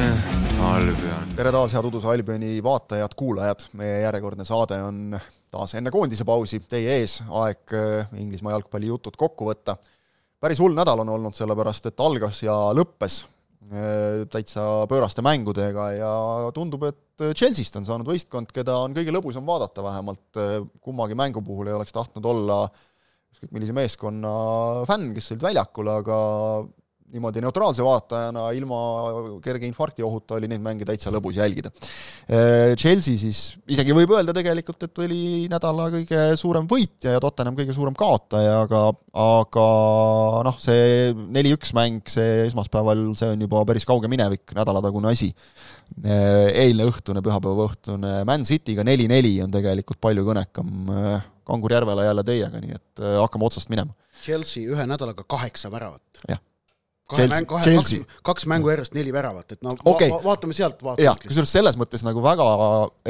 Albion. tere taas, head Uduse Albioni vaatajad-kuulajad, meie järjekordne saade on taas enne koondise pausi teie ees, aeg äh, Inglismaa jalgpallijutud kokku võtta. päris hull nädal on olnud, sellepärast et algas ja lõppes äh, täitsa pööraste mängudega ja tundub, et Chelsea'st on saanud võistkond, keda on kõige lõbusam vaadata vähemalt, kummagi mängu puhul ei oleks tahtnud olla ükskõik millise meeskonna fänn, kes olid väljakul, aga niimoodi neutraalse vaatajana ilma kerge infarkti ohuta oli neid mänge täitsa lõbus jälgida. Äh, Chelsea siis, isegi võib öelda tegelikult, et oli nädala kõige suurem võitja ja Tottenham kõige suurem kaotaja, aga aga noh, see neli-üks mäng, see esmaspäeval, see on juba päris kauge minevik, nädalatagune asi. Äh, eilne õhtune, pühapäeva õhtune Man City'ga neli-neli on tegelikult palju kõnekam. Äh, Kangur Järvela jälle teiega, nii et hakkame otsast minema. Chelsea ühe nädalaga kaheksa väravat. jah kahe Chelsea, mäng, kahe, kaks, kaks mängu järjest neli väravat, et no okay. va vaatame sealt jah, kusjuures selles mõttes nagu väga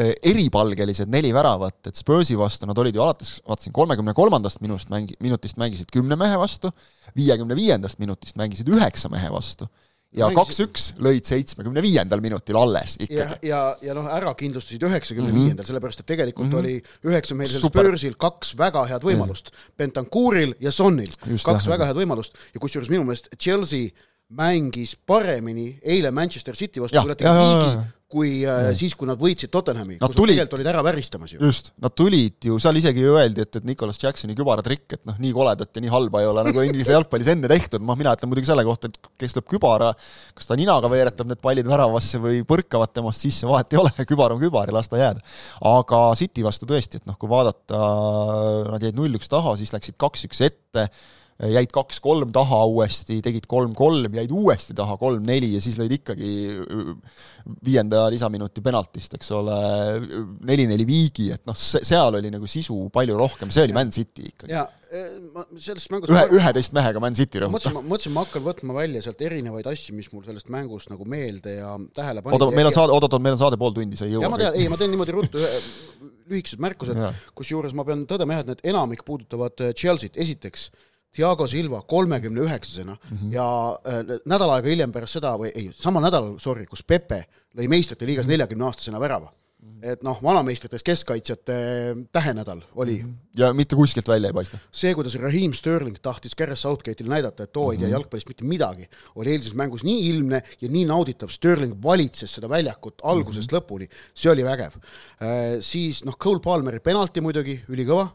eh, eripalgelised neli väravat, et Spursi vastu nad olid ju alates, vaatasin, kolmekümne kolmandast minust mängi-, minutist mängisid kümne mehe vastu, viiekümne viiendast minutist mängisid üheksa mehe vastu ja kaks-üks lõid seitsmekümne viiendal minutil alles ikkagi. ja, ja, ja noh, ära kindlustasid üheksakümne viiendal, mhm. sellepärast et tegelikult mm -hmm. oli üheksameelsel Spursil kaks väga head võimalust. Bentancouril ja Sonnil kaks jah. väga head võimalust ja kusjuures minu meelest Chelsea mängis paremini eile Manchester City vastu, kui nad tegid viigi kui äh, siis, kui nad võitsid Tottenhami, kus tulid, nad tegelikult olid ära väristamas ju. just, nad tulid ju, seal isegi ju öeldi, et, et Nicolas Jacksoni kübaratrikk, et noh, nii koledat ja nii halba ei ole nagu Inglise jalgpallis enne tehtud, noh, mina ütlen muidugi selle kohta, et kes lööb kübara, kas ta ninaga veeretab need pallid väravasse või põrkavad temast sisse, vahet ei ole, kübar on kübar ja las ta jääda. aga City vastu tõesti, et noh, kui vaadata, nad jäid null-üks taha, siis läksid kaks-üks ette jäid kaks-kolm taha uuesti, tegid kolm-kolm, jäid uuesti taha kolm-neli ja siis lõid ikkagi äh, viienda lisaminuti penaltist, eks ole, neli-neli viigi, et noh, seal oli nagu sisu palju rohkem, see oli Man City ikkagi. ja äh, ma sellest mängust ühe, üheteist mehega Man City rõhutas. mõtlesin, mõtlesin, ma hakkan võtma välja sealt erinevaid asju, mis mul sellest mängust nagu meelde ja tähele panid. oota, meil on saade, oot-oot, meil on saade pool tundi, sa ei jõua. ja ma tean, ei, ma teen niimoodi ruttu ühe lühikesed märkused, kusjuures ma pean tõdema jah, et need enamik puudutavad äh, Chelsea't, esiteks äh, Thiago Silva kolmekümne üheksasena mm -hmm. ja äh, nädal aega hiljem pärast seda või ei, samal nädalal, sorry, kus Pepe lõi meistrite liigas mhm. neljakümne aastasena värava mm. -hmm. et noh, vanameistrites keskkaitsjate tähenädal oli. Mhm. ja mitte kuskilt välja ei paista. see, kuidas Raheem Sterling tahtis Gareth Southgate'ile näidata, et too ei tea mm -hmm. jalgpallist mitte midagi, oli eilses mängus nii ilmne ja nii nauditav, Sterling valitses seda väljakut algusest mm -hmm. lõpuni, see oli vägev äh,. Siis noh, Cole Palmeri penalti muidugi, ülikõva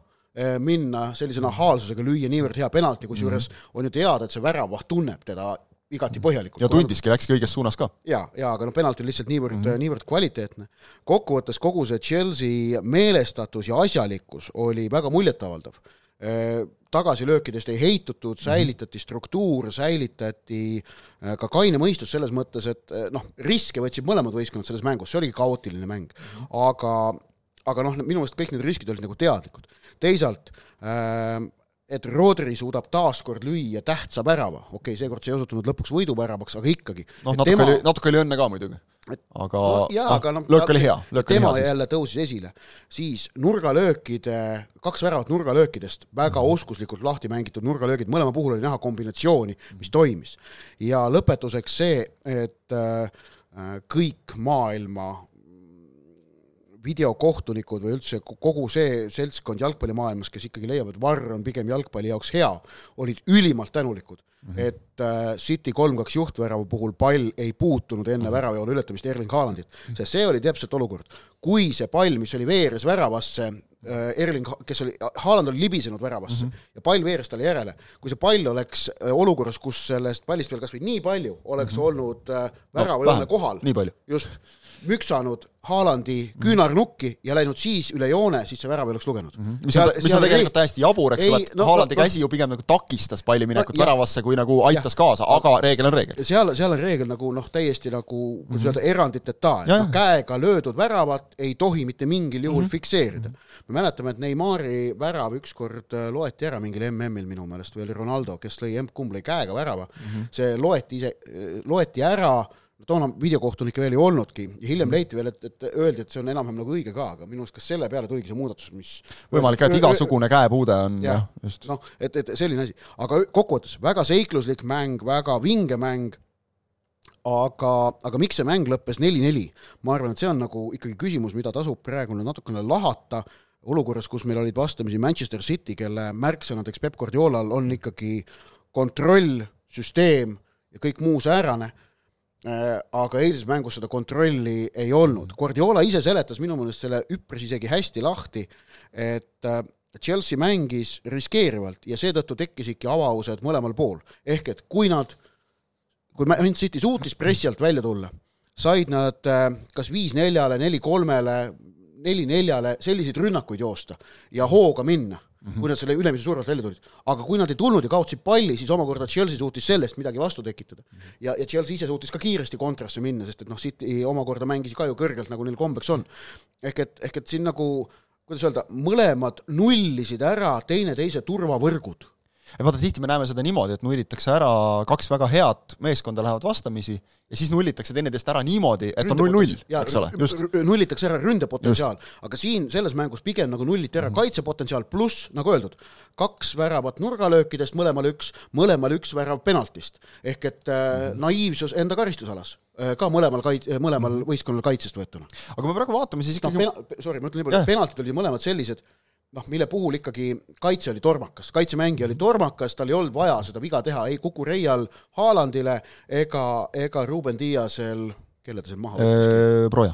minna sellise nahaalsusega, lüüa niivõrd hea penalti, kusjuures mm -hmm. on ju teada, et see väravaht tunneb teda igati põhjalikult. ja tundiski, läkski õiges suunas ka. ja, ja aga noh, penalti on lihtsalt niivõrd mm, -hmm. niivõrd kvaliteetne. kokkuvõttes kogu see Chelsea meelestatus ja asjalikkus oli väga muljetavaldav. Eh, tagasilöökidest ei heitutud, säilitati struktuur, säilitati eh, ka kaine mõistus selles mõttes, et noh, riske võtsid mõlemad võistkonnad selles mängus, see oligi kaootiline mäng, aga aga noh, minu meelest kõik need riskid olid nagu teadlikud teisalt äh, et Rodri suudab taaskord lüüa tähtsa värava, okei okay,, seekord see ei osutunud lõpuks võiduväravaks, aga ikkagi. noh, natuke tema... oli, natuke oli õnne ka muidugi. aga no, ah, aga noh, löök oli hea, löök oli hea siis. jälle tõusis esile. siis nurgalöökide, kaks väravat nurgalöökidest, väga mm. oskuslikult lahti mängitud nurgalöögid, mõlema puhul oli näha kombinatsiooni, mis toimis. ja lõpetuseks see, et äh, kõik maailma videokohtunikud või üldse kogu see seltskond jalgpallimaailmas, kes ikkagi leiab, et VAR on pigem jalgpalli jaoks hea, olid ülimalt tänulikud mm, -hmm. et äh, City kolm-kaks juhtvärava puhul pall ei puutunud enne väravjoone ületamist Erling Haalandit, sest see oli täpselt olukord. kui see pall, mis oli veeres väravasse äh,, Erling, kes oli, Haaland oli libisenud väravasse mm -hmm. ja pall veeres talle järele, kui see pall oleks äh, olukorras, kus sellest pallist veel kas või nii palju oleks mm -hmm. olnud äh, väravajoone no, kohal, just, müksanud Haalandi küünarnukki ja läinud siis üle joone, siis see värav ei oleks lugenud mm. -hmm. mis on, mis on tegelikult ei, täiesti jabur, eks ole, et no, Haalandi no, käsi ju pigem nagu takistas palli minekut no, väravasse, kui nagu aitas ja, kaasa, aga reegel on reegel. seal, seal on reegel nagu noh, täiesti nagu kuidas mm -hmm. öelda, eranditeta, et noh, käega löödud väravat ei tohi mitte mingil juhul mm -hmm. fikseerida. me mäletame, et Neimari värav ükskord äh, loeti ära mingil MM-il minu meelest või oli Ronaldo, kes lõi, kumb lõi käega värava mm, -hmm. see loeti ise, loeti ära toona videokohtunikke veel ei olnudki ja hiljem mm. leiti veel, et, et öeldi, et see on enam-vähem nagu õige ka, aga minu arust kas selle peale tuligi see muudatus, mis võimalik jah, et igasugune käepuude on jah, just. noh, et, et selline asi, aga kokkuvõttes väga seikluslik mäng, väga vinge mäng, aga, aga miks see mäng lõppes neli-neli? ma arvan, et see on nagu ikkagi küsimus, mida tasub praegu natukene lahata, olukorras, kus meil olid vastamisi Manchester City, kelle märksõnadeks Peep Guardiolal on ikkagi kontroll, süsteem ja kõik muu säärane aga eilses mängus seda kontrolli ei olnud. Guardiola ise seletas minu meelest selle üpris isegi hästi lahti, et äh, Chelsea mängis riskeerivalt ja seetõttu tekkisidki avaused mõlemal pool. ehk et kui nad, kui Man City suutis pressi alt välja tulla, said nad äh, kas viis-neljale, neli-kolmele, neli-neljale selliseid rünnakuid joosta ja hooga minna mm, -hmm. kui nad selle ülemise survelt välja tulid. aga kui nad ei tulnud ja kaotasid palli, siis omakorda Chelsea suutis sellest midagi vastu tekitada. ja, ja Chelsea ise suutis ka kiiresti kontrasse minna, sest et noh, City omakorda mängis ka ju kõrgelt, nagu neil kombeks on. ehk et, ehk et siin nagu kuidas öelda, mõlemad nullisid ära teineteise turvavõrgud vaata, tihti me näeme seda niimoodi, et nullitakse ära kaks väga head meeskonda lähevad vastamisi ja siis nullitakse teineteist ära niimoodi, et on null-null, eks ole, nullitakse ära ründepotentsiaal, aga siin selles mängus pigem nagu nulliti ära mm -hmm. kaitsepotentsiaal, pluss nagu öeldud, kaks väravat nurgalöökidest, mõlemal üks, mõlemal üks värav penaltist. ehk et äh, -hmm. naiivsus enda karistusalas äh, ka mõlemal kait-, mõlemal mm -hmm. võistkonnal kaitsest võetuna. aga me praegu vaatame siis ikkagi no, pena-, sorry, ma ütlen nii palju, penaltid olid mõlemad sellised, noh, mille puhul ikkagi kaitse oli tormakas, kaitsemängija oli tormakas, tal ei olnud vaja seda viga teha ei Kukureial Haalandile ega, ega Ruben Diasel, kelle ta seal maha võttis? Broja,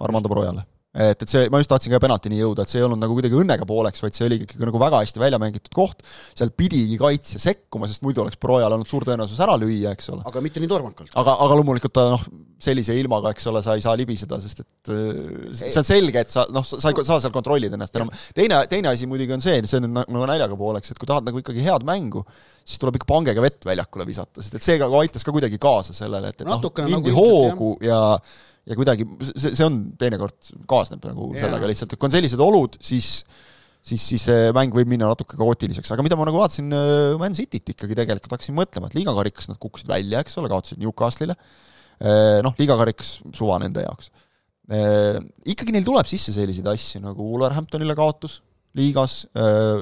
Armando Brojale et, et see, ma just tahtsin ka penaltini jõuda, et see ei olnud nagu kuidagi õnnega pooleks, vaid see oli ikkagi nagu väga hästi välja mängitud koht, seal pidigi kaitsja sekkuma, sest muidu oleks Projal olnud suur tõenäosus ära lüüa, eks ole. aga mitte nii tormakalt. aga, aga loomulikult ta noh, sellise ilmaga, eks ole, sa ei saa libiseda, sest et äh, see on selge, et sa noh, sa ei saa seal kontrollida ennast enam. teine, teine asi muidugi on see, see on nagu naljaga pooleks, et kui tahad nagu ikkagi head mängu, siis tuleb ikka pangega vett väljakule visata, sest et see ka aitas ka kuidagi kaasa sellele, et, et noh, mindi nagu hoogu ja ja kuidagi see, see on teinekord kaasneb nagu yeah. sellega lihtsalt, et kui on sellised olud, siis siis, siis see mäng võib minna natuke kaootiliseks, aga mida ma nagu vaatasin äh, Man Cityt ikkagi tegelikult, hakkasin mõtlema, et liigakarikas nad kukkusid välja, eks ole, kaotasid Newcastle'ile, äh, noh, liigakarikas suva nende jaoks. Äh, ikkagi neil tuleb sisse selliseid asju nagu Wolverhamptonile kaotus liigas,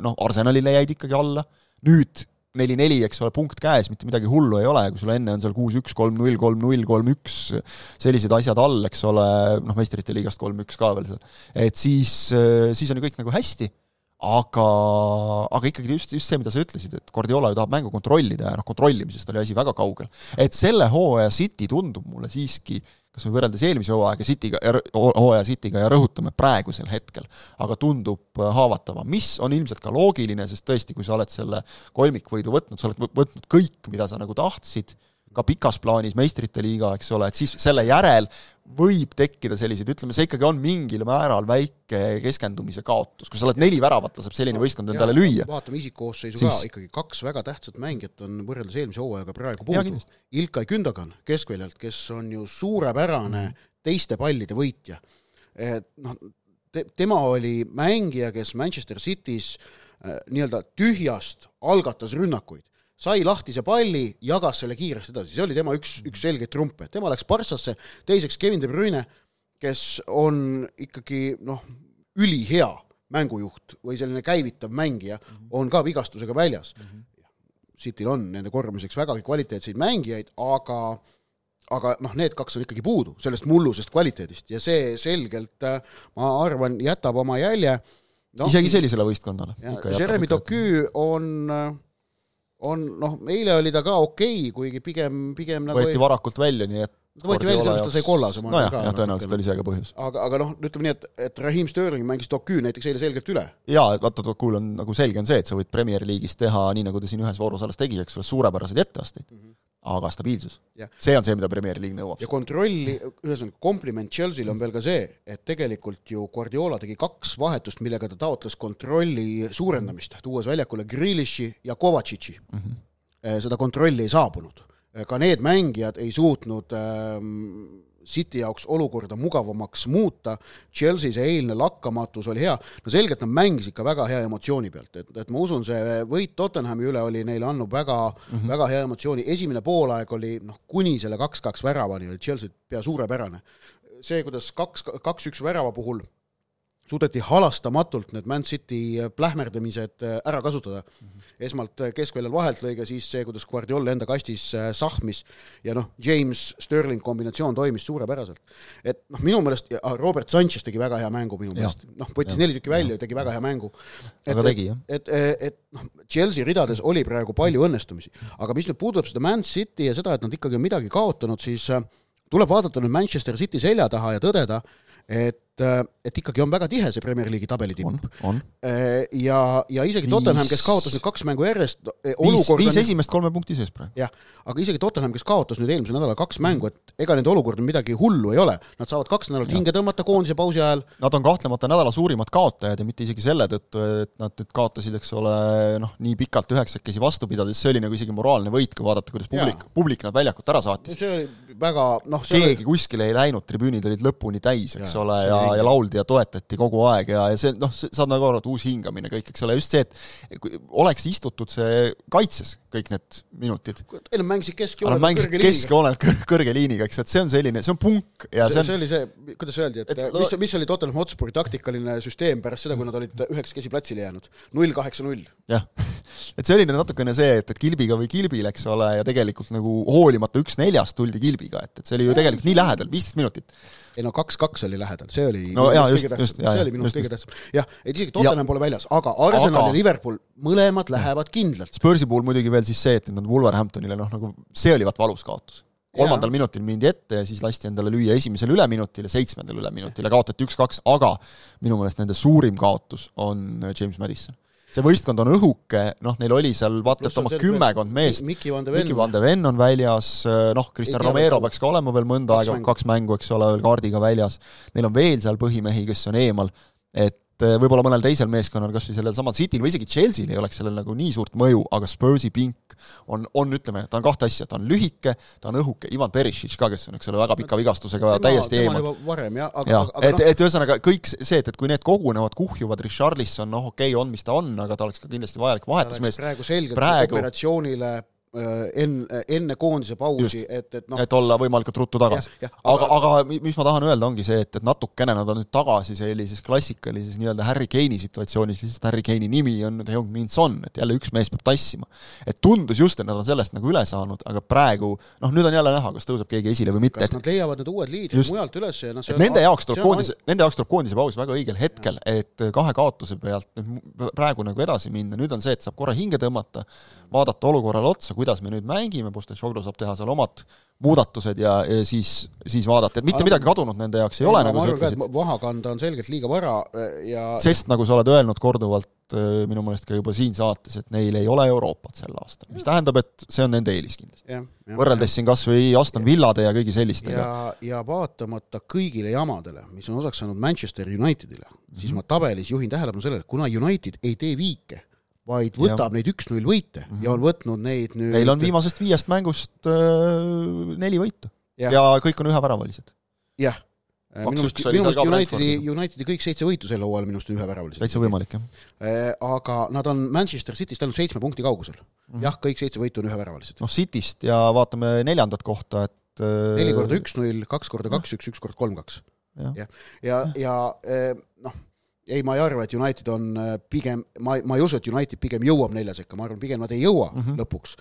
noh, Arsenalile jäid ikkagi alla, nüüd neli-neli, eks ole, punkt käes, mitte midagi hullu ei ole, kui sul enne on seal kuus-üks, kolm-null, kolm-null, kolm-üks, sellised asjad all, eks ole, noh, meistrite liigast kolm-üks ka veel seal, et siis, siis on ju kõik nagu hästi, aga, aga ikkagi just, just see, mida sa ütlesid, et Guardiola ju tahab mängu kontrollida ja noh, kontrollimisest oli asi väga kaugel. et selle hooaja City tundub mulle siiski kas või võrreldes eelmise hooaega Cityga, hooaja Cityga ja rõhutame praegusel hetkel, aga tundub äh, haavatavam, mis on ilmselt ka loogiline, sest tõesti, kui sa oled selle kolmikvõidu võtnud, sa oled võtnud kõik, mida sa nagu tahtsid, ka pikas plaanis meistrite liiga, eks ole, et siis selle järel võib tekkida selliseid, ütleme, see ikkagi on mingil määral väike keskendumise kaotus, kui sa oled neli väravat, laseb selline võistkond endale lüüa. vaatame isikkoosseisu siis... ka, ikkagi kaks väga tähtsat mängijat on võrreldes eelmise hooajaga praegu puudu. Ilkay Gündogan keskväljalt, kes on ju suurepärane teiste pallide võitja. et noh, te, tema oli mängija, kes Manchester City's äh, nii-öelda tühjast algatas rünnakuid sai lahtise palli, jagas selle kiiresti edasi, see oli tema üks, üks selgeid trumpe, tema läks Barssasse, teiseks Kevin De Bruyne, kes on ikkagi noh, ülihea mängujuht või selline käivitav mängija, on ka vigastusega väljas mm. -hmm. Cityl on nende korvamiseks vägagi kvaliteetseid mängijaid, aga aga noh, need kaks on ikkagi puudu sellest mullusest kvaliteedist ja see selgelt, äh, ma arvan, jätab oma jälje no,. isegi sellisele võistkonnale. Jeremy Doku on äh, on noh, eile oli ta ka okei okay,, kuigi pigem, pigem nagu võeti ei... varakult välja, nii et ta võeti välja sellepärast, ta sai kollase. nojah, jah, tõenäoliselt oli see ka põhjus. aga, aga noh, ütleme nii, et, et Raheem Sterling mängis Dokü näiteks eile selgelt üle. jaa, et vaata, Dokül on nagu selge on see, et sa võid Premier League'is teha nii, nagu ta siin ühes voorus alles tegi, eks ole, suurepäraseid etteasteid mm. -hmm aga stabiilsus. see on see, mida Premier League nõuab. ja kontrolli, ühesõnaga kompliment Chelsea'le on veel ka see, et tegelikult ju Guardiola tegi kaks vahetust, millega ta taotles kontrolli suurendamist, tuues väljakule Grealishi ja Kovacic'i mm. -hmm seda kontrolli ei saabunud. Eh, ka need mängijad ei suutnud ähm, City jaoks olukorda mugavamaks muuta, Chelsea see eilne lakkamatus oli hea, no selgelt nad mängisid ikka väga hea emotsiooni pealt, et, et ma usun, see võit Tottenhami üle oli neile andnud väga mm, -hmm. väga hea emotsiooni, esimene poolaeg oli noh, kuni selle kaks-kaks väravani oli Chelsea pea suurepärane. see, kuidas kaks, kaks-üks värava puhul suudeti halastamatult need Man City plähmerdamised äh, ära kasutada mm. -hmm. esmalt äh, keskväljal vahelt lõige, siis see, kuidas Guardiola enda kastis äh, sahmis ja noh, James Sterling kombinatsioon toimis suurepäraselt. et noh, minu meelest Robert Sanchez tegi väga hea mängu minu meelest, noh, võttis neli tükki välja ja tegi väga hea mängu. jah. et, et, et noh, Chelsea ridades oli praegu palju õnnestumisi, aga mis nüüd puudutab seda Man City ja seda, et nad ikkagi on midagi kaotanud, siis tuleb vaadata nüüd Manchester City selja taha ja tõdeda, et et, et ikkagi on väga tihe see Premier League'i tabelitipp. Äh, ja, ja isegi. Tottenham, kes kaotas nüüd kaks mängu järjest e, viis, viis on... esimest kolme punkti sees praegu. jah, aga isegi Tottenham, kes kaotas nüüd eelmisel nädalal kaks mängu, et ega nende olukord midagi hullu ei ole. Nad saavad kaks nädalat hinge tõmmata koondise pausi ajal. Nad on kahtlemata nädala suurimad kaotajad ja mitte isegi selle tõttu, et nad nüüd kaotasid, eks ole, noh, nii pikalt üheksakesi vastu pidades, see oli nagu isegi moraalne võit, kui vaadata, kuidas publik, publik nad väljakult ära saatis. see oli väga noh, keegi oli... kuskile ei läinud, tribüünid olid lõpuni täis, eks ja, ole, ja, ja lauldi ja toetati kogu aeg ja, ja see noh, saad nagu aru, et uus hingamine kõik, eks ole, just see, et kui oleks istutud see kaitses kõik need minutid. Nad mängisid keskjoonel kõrge liiniga. keskjoonel kõrge liiniga, eks, et see on selline, see on punk ja see, see on see oli see, kuidas öeldi, et, et mis, mis oli Tottenham Hotspuri taktikaline süsteem pärast seda, kui nad olid üheksakesi platsile jäänud? null kaheksa null. Jah, et see oli natukene see, et, et kilbiga või kilbil, eks ole, ja tegelikult nagu hoolimata üks neljast tuldi kilbiga, et, et see oli ju tegelikult nii lähedal, viisteist minutit ei no kaks-kaks oli lähedal, see oli no jaa, just, just, see oli minu arust kõige tähtsam. jah, et isegi Tottenham pole väljas, aga Arsenal aga... ja Liverpool mõlemad lähevad kindlalt. Spursi puhul muidugi veel siis see, et nad Wolverhamptonile noh, nagu see oli vaat valus kaotus. kolmandal ja. minutil mindi ette ja siis lasti endale lüüa esimesel üleminutil ja seitsmendal üleminutil ja kaotati üks-kaks, aga minu meelest nende suurim kaotus on James Madison see võistkond on õhuke, noh, neil oli seal vaata et oma kümmekond meest, Miki Van de Ven, Miki Van de Ven on väljas, noh, Kristjan Romero peaks ka olema veel mõnda aega, kaks mängu, eks ole, veel kaardiga väljas, neil on veel seal põhimehi, kes on eemal, et eh, võib-olla mõnel teisel meeskonnal, kas või sellel samal Cityl või isegi Chelsea'l ei oleks sellel nagu nii suurt mõju, aga Spursi pink on, on ütleme, ta on kahte asja, ta on lühike, ta on õhuke, Ivan Perisic ka, kes on, eks ole, väga pika vigastusega tema, täiesti eemal. varem jah, aga ja, aga et no., et ühesõnaga kõik see, et, et kui need kogunevad, kuhjuvad, Richarlison, noh okei okay,, on mis ta on, aga ta oleks ka kindlasti vajalik vahetusmees. praegu selgelt praegu... operatsioonile enne, enne koondise pausi, et, et noh et olla võimalikult ruttu tagasi. aga, aga, mis ma tahan öelda, ongi see, et, et natukene nad on nüüd tagasi sellises klassikalises nii-öelda Harry Kane'i situatsioonis, lihtsalt Harry Kane'i nimi on nüüd Heung-Min Son, et jälle üks mees peab tassima. et tundus just, et nad on sellest nagu üle saanud, aga praegu noh, nüüd on jälle näha, kas tõuseb keegi esile või mitte. kas nad leiavad need uued liidrid mujalt üles ja noh, see on nende jaoks tuleb koondise, nende jaoks tuleb koondise paus väga õigel hetkel, et kahe kaotuse pealt praegu nagu edasi minna, nüüd on see, et saab korra hinge tõmmata, vaadata olukorrale otsa, kuidas me nüüd mängime, Postešoglu saab teha seal omad muudatused ja, ja siis, siis vaadata, et mitte aga, midagi kadunud nende jaoks ei, ole, nagu sa ütlesid. maha kanda on selgelt liiga vara äh, ja sest nagu sa oled öelnud korduvalt äh, minu meelest ka juba siin saates, et neil ei ole Euroopat sel aastal, mis tähendab, et see on nende eelis kindlasti. võrreldes siin kas või Aston Villade ja kõigi sellistega. ja, ja vaatamata kõigile jamadele, mis on osaks saanud Manchester Unitedile mm, -hmm. siis ma tabelis juhin tähelepanu sellele, et kuna United ei tee viike vaid võtab ja. neid üks-null võite mm -hmm. ja on võtnud neid nüüd Neil on viimasest viiest mängust äh, neli võitu ja. ja kõik on üheväravalised. jah. Minu meelest, minu meelest Unitedi, Unitedi kõik seitse võitu sel hooajal minu arust on üheväravalised. täitsa võimalik, jah äh,. Aga nad on Manchester Cityst ainult seitsme punkti kaugusel mm. -hmm. jah, kõik seitse võitu on üheväravalised. noh, Cityst ja vaatame neljandat kohta, et äh... neli korda üks-null, kaks korda kaks-üks, üks kord kolm-kaks. jah, ja, ja, ja, ja äh, noh ei, ma ei arva, et United on äh, pigem, ma, ma ei usu, et United pigem jõuab nelja sekka, ma arvan, pigem nad ei jõua mm -hmm. lõpuks.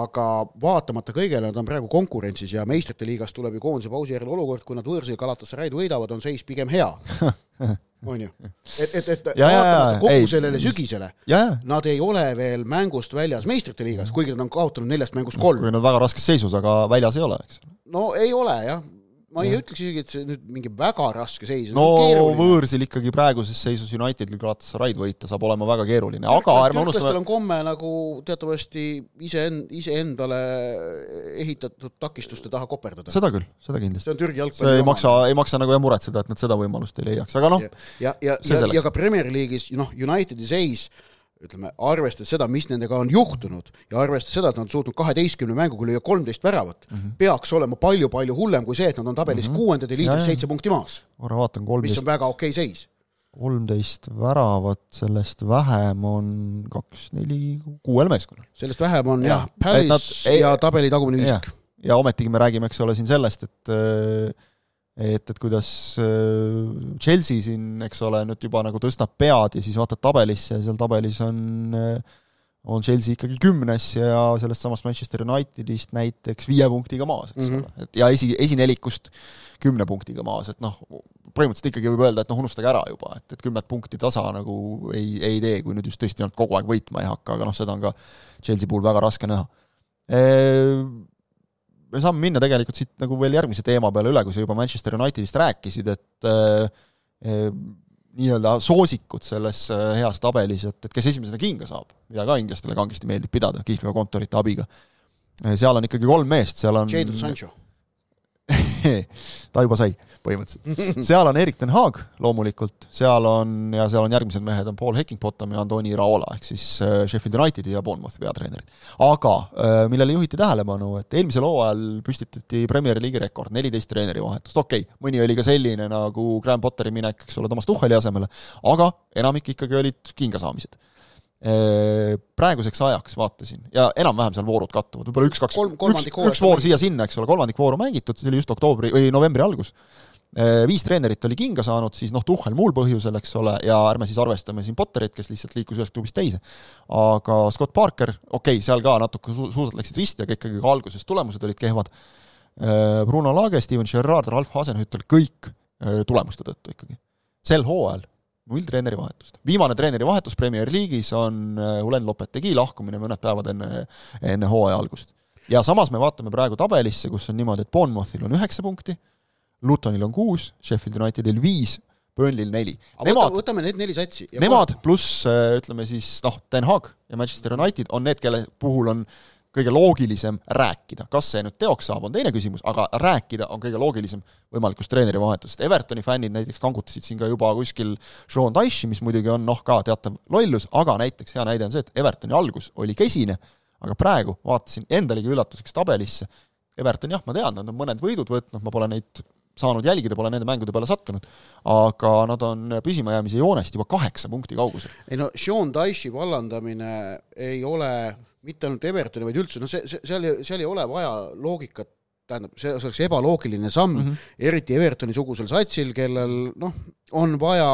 aga vaatamata kõigele, nad on praegu konkurentsis ja meistrite liigas tuleb ju koondise pausi järel olukord, kui nad võõrsil Galatasaray'd võidavad, on seis pigem hea on ju, et, et, et ja, vaatamata kogu ei, sellele sügisele, nad ei ole veel mängust väljas meistrite liigas, kuigi nad on kaotanud neljast mängust kolm. kui nad väga raskes seisus, aga väljas ei ole, eks. no ei ole jah ma ei ja. ütleks isegi, et see nüüd mingi väga raske seis no võõrsil ikkagi praeguses seisus Unitedil Galatasaray'd võita saab olema väga keeruline, aga ärme unustame on komme nagu teatavasti iseen-, iseendale ehitatud takistuste taha koperdada. seda küll, seda kindlasti. see on Türgi jalgpalli see ei maksa, ei maksa nagu jah muretseda, et nad seda võimalust ei leiaks, aga noh, ja, ja, ja, ja, ja ka Premier League'is, noh, Unitedi seis ütleme, arvestades seda, mis nendega on juhtunud ja arvestades seda, et nad on suutnud kaheteistkümne mänguga lüüa kolmteist väravat mm, -hmm. peaks olema palju-palju hullem kui see, et nad on tabelis mm -hmm. kuuendad ja liidris seitse punkti maas. korra vaatan, kolmteist mis on väga okei okay seis. kolmteist väravat, sellest vähem on kaks, neli, kuuel meeskonnal. sellest vähem on jah, Palace ja tabeli tagumine viisik. ja ometigi me räägime, eks ole, siin sellest, et et, et kuidas äh, Chelsea siin, eks ole, nüüd juba nagu tõstab pead ja siis vaatad tabelisse ja seal tabelis on äh, on Chelsea ikkagi kümnes ja sellest samast Manchester Unitedist näiteks viie punktiga maas, eks mm -hmm. ole, et ja esi, esinelikust kümne punktiga maas, et noh, põhimõtteliselt ikkagi võib öelda, et noh, unustage ära juba, et, et kümmet punkti tasa nagu ei, ei tee, kui nüüd just tõesti ainult kogu aeg võitma ei hakka, aga noh, seda on ka Chelsea puhul väga raske näha me saame minna tegelikult siit nagu veel järgmise teema peale üle, kui sa juba Manchester Unitedist rääkisid, et äh, äh, nii-öelda soosikud selles äh, heas tabelis, et, et kes esimesena kinga saab, mida ka inglastele kangesti meeldib pidada kihlveo kontorite abiga. seal on ikkagi kolm meest, seal on Jadon Sancho ta juba sai põhimõtteliselt. seal on Erik ten Haag loomulikult, seal on, ja seal on järgmised mehed, on Paul Heckingbottom ja Antoni Raola, ehk siis äh, Sheffield Unitedi ja Bournemouthi peatreenerid. aga äh, millele juhiti tähelepanu, et eelmisel hooajal püstitati Premier League'i rekord, neliteist treenerivahetust, okei okay,, mõni oli ka selline nagu Graham Potteri minek, eks ole, Toomas Tuhheli asemele, aga enamik ikkagi olid kingasaamised praeguseks ajaks vaatasin ja enam-vähem seal voorud kattuvad, võib-olla üks-kaks, üks, üks voor siia-sinna, eks ole, kolmandik vooru mängitud, see oli just oktoobri või novembri algus. Viis treenerit oli kinga saanud, siis noh, Tuhhel muul põhjusel, eks ole, ja ärme siis arvestame siin Potterit, kes lihtsalt liikus ühest klubist teise. aga Scott Parker, okei okay,, seal ka natuke su-, suusad läksid risti, aga ikkagi ka alguses tulemused olid kehvad. Bruno Lage, Steven Gerrard, Ralf Hasenhüttel, kõik tulemuste tõttu ikkagi. sel hooajal null treenerivahetust. viimane treenerivahetus Premier League'is on Ulen Lopetegi lahkumine mõned päevad enne, enne hooaja algust. ja samas me vaatame praegu tabelisse, kus on niimoodi, et Bournemouthil on üheksa punkti, Lutonil on kuus, Sheffield Unitedil viis, Burnley'l neli. Nemad, võtame need neli satsi. Nemad pluss ütleme siis noh, Den Haag ja Manchester United on need, kelle puhul on kõige loogilisem rääkida, kas see nüüd teoks saab, on teine küsimus, aga rääkida on kõige loogilisem võimalikust treenerivahetusest. Evertoni fännid näiteks kangutasid siin ka juba kuskil Sean Dyche'i, mis muidugi on noh, ka teatav lollus, aga näiteks hea näide on see, et Evertoni algus oli kesine, aga praegu vaatasin endalegi üllatuseks tabelisse, Everton jah, ma tean, nad on mõned võidud võtnud, ma pole neid saanud jälgida, pole nende mängude peale sattunud, aga nad on püsimajäämise joonest juba kaheksa punkti kaugusel. ei no Sean Dyche'i vallandamine ei ole mitte ainult Evertoni, vaid üldse, no see, see, seal, seal ei ole vaja loogikat, tähendab, see, see oleks ebaloogiline samm mm, -hmm. eriti Evertoni-sugusel satsil, kellel noh, on vaja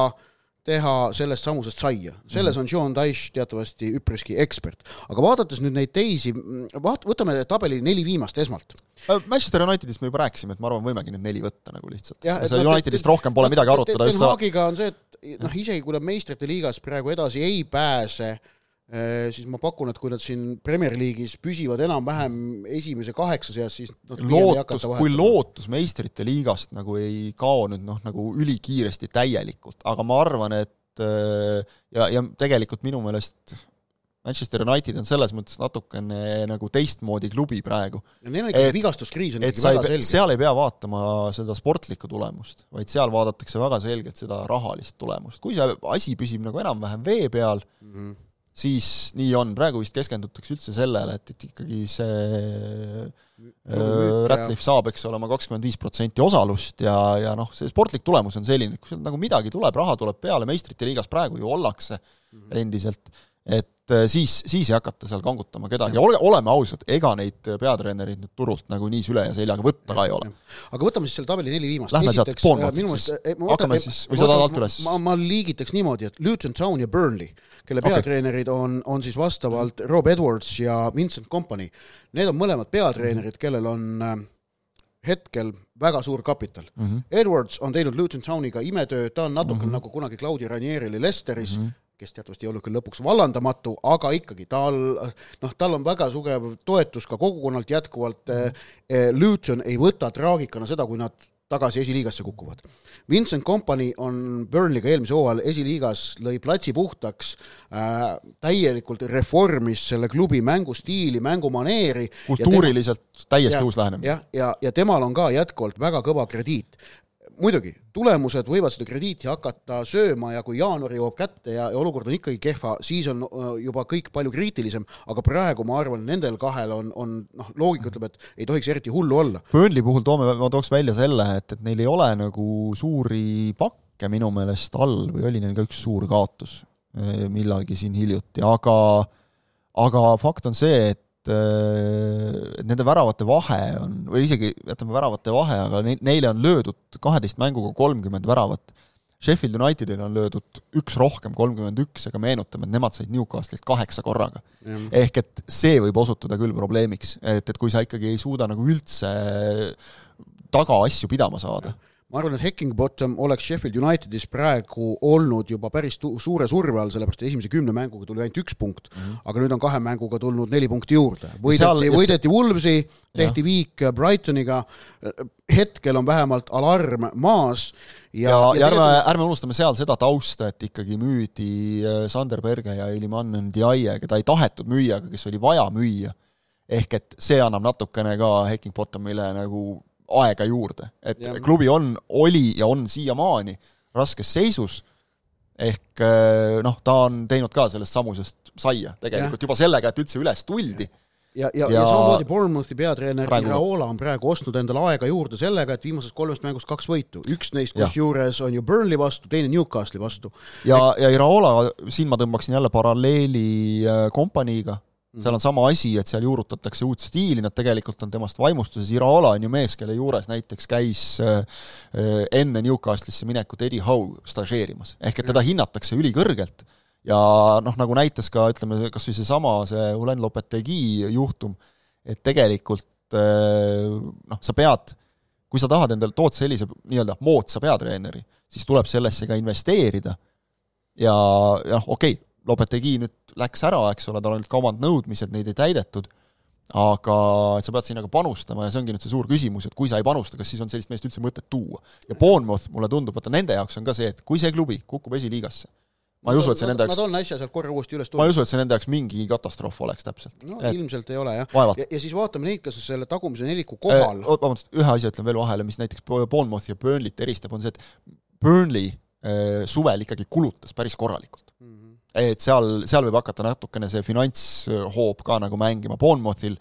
teha sellest samusest saia. selles mm -hmm. on Sean Dyche teatavasti üpriski ekspert. aga vaadates nüüd neid teisi, vaat-, võtame tabeli neli viimast esmalt. Äh, Manchester Unitedist me juba rääkisime, et ma arvan, võimegi need neli võtta nagu lihtsalt. seal Unitedist rohkem pole midagi arutada. Den Haagiga on see, et noh, isegi kui nad meistrite liigas praegu edasi ei pääse, Äh, siis ma pakun, et kui nad siin Premier League'is püsivad enam-vähem esimese kaheksa seas, siis lootus, kui lootus meistrite liigast nagu ei kao nüüd noh, nagu ülikiiresti täielikult, aga ma arvan, et äh, ja, ja tegelikult minu meelest Manchester United on selles mõttes natukene nagu teistmoodi klubi praegu. neil on ikkagi vigastuskriis on ikkagi väga selge. seal ei pea vaatama seda sportlikku tulemust, vaid seal vaadatakse väga selgelt seda rahalist tulemust. kui see asi püsib nagu enam-vähem vee peal mm, -hmm siis nii on, praegu vist keskendutakse üldse sellele, et, et ikkagi see äh, Ratcliffe saab, eks ole, oma kakskümmend viis protsenti osalust ja, ja noh, see sportlik tulemus on selline, et kui sealt nagu midagi tuleb, raha tuleb peale, meistrite liigas praegu ju ollakse mm -hmm. endiselt, et äh, siis, siis ei hakata seal kangutama kedagi ole, oleme ausad, ega neid peatreenereid nüüd turult nagu nii süle ja seljaga võtta ka ei ole. aga võtame siis selle tabeli neli viimast. Lähme sealt Bournemouthi siis, äh, hakkame siis, või sa tahad alt üles? ma, ma liigitaks niimoodi, et Luton Town ja Burnley kelle okay. peatreenerid on, on siis vastavalt Rob Edwards ja Vincent Company. Need on mõlemad peatreenerid, kellel on äh, hetkel väga suur kapital mm. -hmm. Edwards on teinud Luton Towniga imetöö, ta on natuke mm -hmm. nagu kunagi Claudio Ranieri oli Lesteris mm, -hmm kes teatavasti ei olnud küll lõpuks vallandamatu, aga ikkagi tal, noh, tal on väga tugev toetus ka kogukonnalt jätkuvalt mm. -hmm. Luton ei võta traagikana seda, kui nad tagasi esiliigasse kukuvad. Vincent Company on Burnley'ga eelmise hooajal esiliigas, lõi platsi puhtaks äh,, täielikult reformis selle klubi mängustiili, mängumaneeri. kultuuriliselt tema, täiesti ja, uus lähenemine. jah, ja, ja, ja temal on ka jätkuvalt väga kõva krediit muidugi, tulemused võivad seda krediiti hakata sööma ja kui jaanuar jõuab kätte ja, ja olukord on ikkagi kehva, siis on juba kõik palju kriitilisem, aga praegu ma arvan, nendel kahel on, on noh, loogika ütleb, et ei tohiks eriti hullu olla. Burnley puhul toome, ma tooks välja selle, et, et neil ei ole nagu suuri pakke minu meelest all või oli neil ka üks suur kaotus äh, millalgi siin hiljuti, aga aga fakt on see, et et et nende väravate vahe on, või isegi jätame väravate vahe, aga ne-, neile on löödud kaheteist mänguga kolmkümmend väravat. Sheffield Unitedile on löödud üks rohkem, kolmkümmend üks, aga meenutame, et nemad said Newcastle'ilt kaheksa korraga. ehk et see võib osutuda küll probleemiks, et, et kui sa ikkagi ei suuda nagu üldse taga asju pidama saada ma arvan, et Heckingbottom oleks Sheffield Unitedis praegu olnud juba päris suure surve all, sellepärast esimese kümne mänguga tuli ainult üks punkt mm, -hmm. aga nüüd on kahe mänguga tulnud neli punkti juurde. võideti, võideti Wolvesi, tehti ja. viik Brightoniga, hetkel on vähemalt alarm maas ja, ja, ja, ärme, ärme unustame seal seda tausta, et ikkagi müüdi äh, Sander Berge ja Iliman Ndiaye, keda ei tahetud müüa, aga kes oli vaja müüa. ehk et see annab natukene ka Heckingbottomile nagu aega juurde, et ja. klubi on, oli ja on siiamaani raskes seisus, ehk eh, noh, ta on teinud ka sellest samusest saia tegelikult ja. juba sellega, et üldse üles tuldi. ja, ja, ja, ja samamoodi Bournemouthi peatreener praegu... Iraola on praegu ostnud endale aega juurde sellega, et viimasest kolmest mängust kaks võitu, üks neist kusjuures on ju Burnley vastu, teine Newcastle'i vastu. ja et..., ja Iraola, siin ma tõmbaksin jälle paralleeli äh, kompaniiga, seal on sama asi, et seal juurutatakse uut stiili, nad tegelikult on temast vaimustuses, Iraola on ju mees, kelle juures näiteks käis äh, enne Newcastle'isse minekut Eddie Howe stažeerimas, ehk et teda hinnatakse ülikõrgelt. Ja noh, nagu näitas ka ütleme, kas või seesama, see Ulen Lopetegi juhtum, et tegelikult äh, noh, sa pead, kui sa tahad endale, tood sellise nii-öelda moodsa peatreeneri, siis tuleb sellesse ka investeerida. Ja jah, okei okay,, Lopetegi nüüd läks ära, eks ole, tal olid ka omad nõudmised, neid ei täidetud, aga et sa pead sinna ka panustama ja see ongi nüüd see suur küsimus, et kui sa ei panusta, kas siis on sellist meest üldse mõtet tuua. ja Bournemouth, mulle tundub, vaata nende jaoks on ka see, et kui see klubi kukub esiliigasse, ma ei usu, et see nende jaoks Nad on äsja sealt korra uuesti üles tulnud. ma ei usu, et see nende jaoks mingi katastroof oleks täpselt. no et... ilmselt ei ole jah. ja, ja siis vaatame neid, kes selle tagumise neliku kohal eh, vabandust, ühe asja ütlen veel vahele, mis näiteks Bournemouthi ja Burnley't eristab, on see, et Burnley eh, suvel ikkagi kulutas päris korralikult mm. -hmm et seal, seal võib hakata natukene see finantshoob ka nagu mängima, Bournemouthil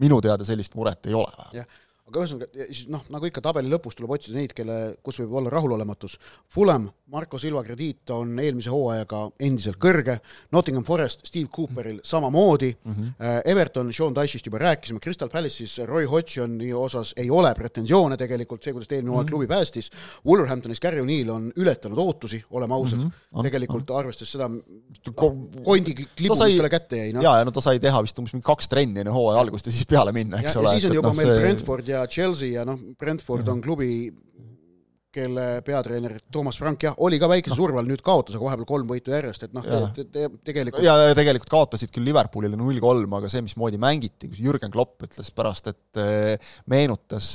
minu teada sellist muret ei ole vähemalt aga ühesõnaga, siis noh, nagu ikka tabeli lõpus tuleb otsida neid, kelle, kus võib olla rahulolematus. Fulham, Marko Silva krediit on eelmise hooajaga endiselt kõrge, Nottingham Forest, Steve Cooperil samamoodi mm, -hmm. Everton, Sean Dyche'ist juba rääkisime, Crystal Palace'is Roy Hodgsoni osas ei ole pretensioone tegelikult, see, kuidas ta eelmine hooaeg mm -hmm. klubi päästis, Wolverhamptonis Gary O'Neill on ületanud ootusi, oleme ausad mm, -hmm. tegelikult on. arvestades seda, kondi klibu, mis talle kätte jäi, noh. jaa, ja no ta sai teha vist umbes mingi kaks trenni enne hooaja algust ja siis peale minna, eks ja, ole. ja siis on juba no, meil see... Brentford ja ja Chelsea ja noh, Brentford on klubi, kelle peatreener Toomas Frank jah, oli ka väikese no. surve all, nüüd kaotas, aga vahepeal kolm võitu järjest, et noh te, te, te, tegelikult ja, tegelikult kaotasid küll Liverpoolile null kolm, aga see, mismoodi mängiti, kus Jürgen Klopp ütles pärast, et eh, meenutas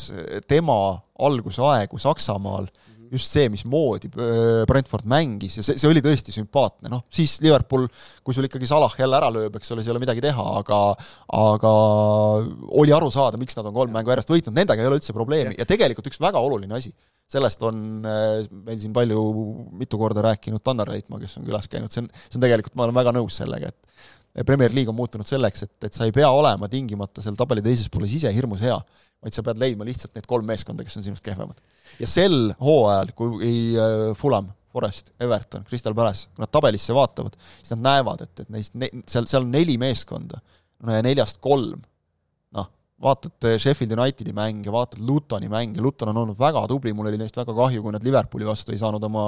tema algusaegu Saksamaal mm, just see, mismoodi äh, Brentford mängis ja see, see oli tõesti sümpaatne, noh siis Liverpool, kui sul ikkagi Salah jälle ära lööb, eks ole, siis ei ole midagi teha, aga aga oli aru saada, miks nad on kolm mängu järjest võitnud, nendega ei ole üldse probleemi. Ja tegelikult üks väga oluline asi, sellest on äh, meil siin palju, mitu korda rääkinud Tannar Reitmaa, kes on külas käinud, see on, see on tegelikult, ma olen väga nõus sellega, et Premier League on muutunud selleks, et, et sa ei pea olema tingimata seal tabeli teises pooles ise hirmus hea, vaid sa pead leidma lihtsalt need kolm meeskonda, kes on sinust kehvemad. Ja sel hooajal, kui äh, Fulham, Forest, Everton, Crystal Palace, kui nad tabelisse vaatavad, siis nad näevad, et, et neist ne,, seal, seal on neli meeskonda, no ja neljast kolm, vaatad äh, Sheffield Unitedi mänge, vaatad Lutoni mänge, Luton on olnud väga tubli, mul oli neist väga kahju, kui nad Liverpooli vastu ei saanud oma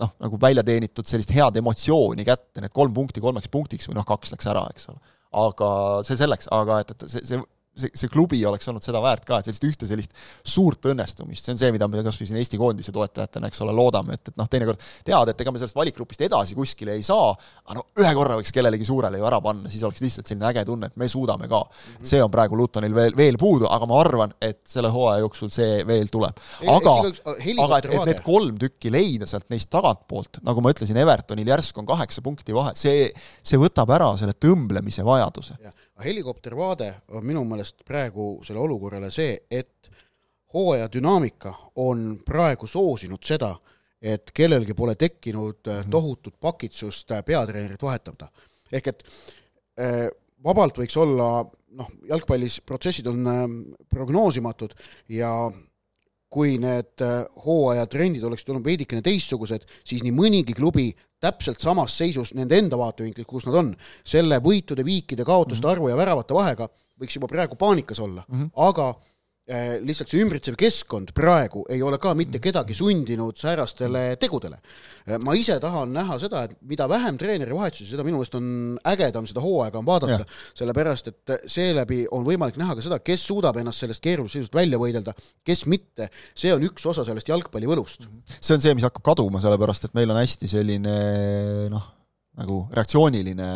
noh, nagu välja teenitud sellist head emotsiooni kätte, need kolm punkti kolmeks punktiks või noh, kaks läks ära, eks ole. aga see selleks, aga et, et see, see see, see klubi oleks olnud seda väärt ka, et sellist ühte sellist suurt õnnestumist, see on see, mida me kas või siin Eesti koondise toetajatena, eks ole, loodame, et, et noh, teinekord tead, et ega me sellest valikgrupist edasi kuskile ei saa, aga no ühe korra võiks kellelegi suurele ju ära panna, siis oleks lihtsalt selline äge tunne, et me suudame ka mm. -hmm. see on praegu Lutonil veel, veel puudu, aga ma arvan, et selle hooaja jooksul see veel tuleb. aga, aga et, et need kolm tükki leida sealt neist tagantpoolt, nagu ma ütlesin, Evertonil järsku on kaheksa punkti vahe, see, see võtab ära selle tõmblemise vajaduse helikoptervaade on minu meelest praegu selle olukorrale see, et hooaja dünaamika on praegu soosinud seda, et kellelgi pole tekkinud mm -hmm. tohutut pakitsust äh, peatreenerit vahetada. ehk et äh, vabalt võiks olla noh, jalgpallis protsessid on äh, prognoosimatud ja kui need äh, hooajatrendid oleksid olnud veidikene teistsugused, siis nii mõnigi klubi täpselt samas seisus nende enda vaatevinklist, kus nad on, selle võitude, viikide, kaotuste mhm. arvu ja väravate vahega, võiks juba praegu paanikas olla mm, -hmm. aga lihtsalt see ümbritsev keskkond praegu ei ole ka mitte kedagi sundinud säärastele tegudele. Äh, ma ise tahan näha seda, et mida vähem treeneri vahetusi, seda minu meelest on ägedam seda hooaega on vaadata, sellepärast et seeläbi on võimalik näha ka seda, kes suudab ennast sellest keerulisest seisust välja võidelda, kes mitte. see on üks osa sellest jalgpallivõlust. see on see, mis hakkab kaduma, sellepärast et meil on hästi selline noh, nagu reaktsiooniline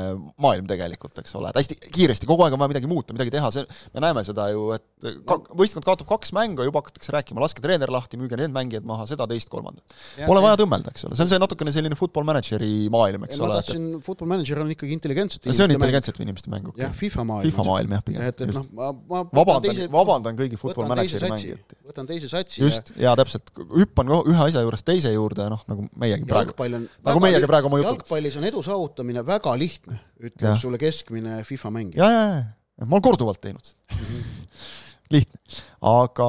maailm tegelikult, eks ole, et hästi kiiresti, kogu aeg on vaja midagi muuta, midagi teha, see, me näeme seda ju, et ka, võistkond kaotab kaks mängu ja juba hakatakse rääkima, laske treener lahti, müüge need mängijad maha, seda, teist, kolmandat. Pole vaja tõmmelda, eks ole, see on see natukene selline football manager'i maailm, eks ole. ma tahtsin et..., football manager on ikkagi intelligentsete see on intelligentsete inimeste mäng, jah, FIFA maailm. FIFA maailm jah, pigem. et, et noh, ma, ma vabandan teise..., vabandan kõigi football manager'i mängijate. võtan teise satsi. just, jaa, täpselt, hüppan ühe asja juurest teise juurde, noh, nagu meiegi praegu. nagu meiegi praegu oma jutud. jalgpallis on edu saavutamine väga lihtne, ütleb ja. sulle keskmine FIFA mängija. ja, ja, ja, ma olen korduvalt teinud seda lihtne. aga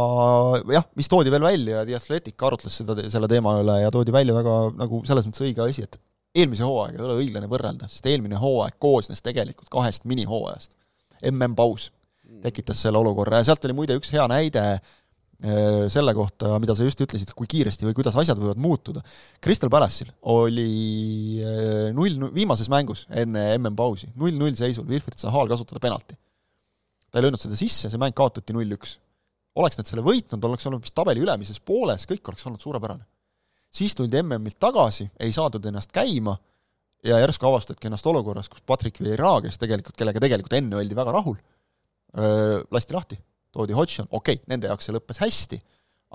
jah, mis toodi veel välja, The Athletic arutles seda, selle teema üle ja toodi välja väga nagu selles mõttes õige asi, et eelmise hooaega ei ole õiglane võrrelda, sest eelmine hooaeg koosnes tegelikult kahest minihooajast. MM-paus tekitas selle olukorra ja sealt oli muide üks hea näide Äh, selle kohta, mida sa just ütlesid, kui kiiresti või kuidas asjad võivad muutuda. Crystal Palace'il oli äh, null, viimases mängus enne MM-pausi, null-null seisul, Wilfried Zahal kasutada penalti. ta ei löönud seda sisse, see mäng kaotati null-üks. oleks nad selle võitnud, oleks olnud vist tabeli ülemises pooles, kõik oleks olnud suurepärane. siis tuldi MM-ilt tagasi, ei saadud ennast käima ja järsku avastadki ennast olukorras, kus Patrick Vieira, kes tegelikult, kellega tegelikult enne oldi väga rahul, äh, lasti lahti toodi Hodgson, okei okay,, nende jaoks see lõppes hästi,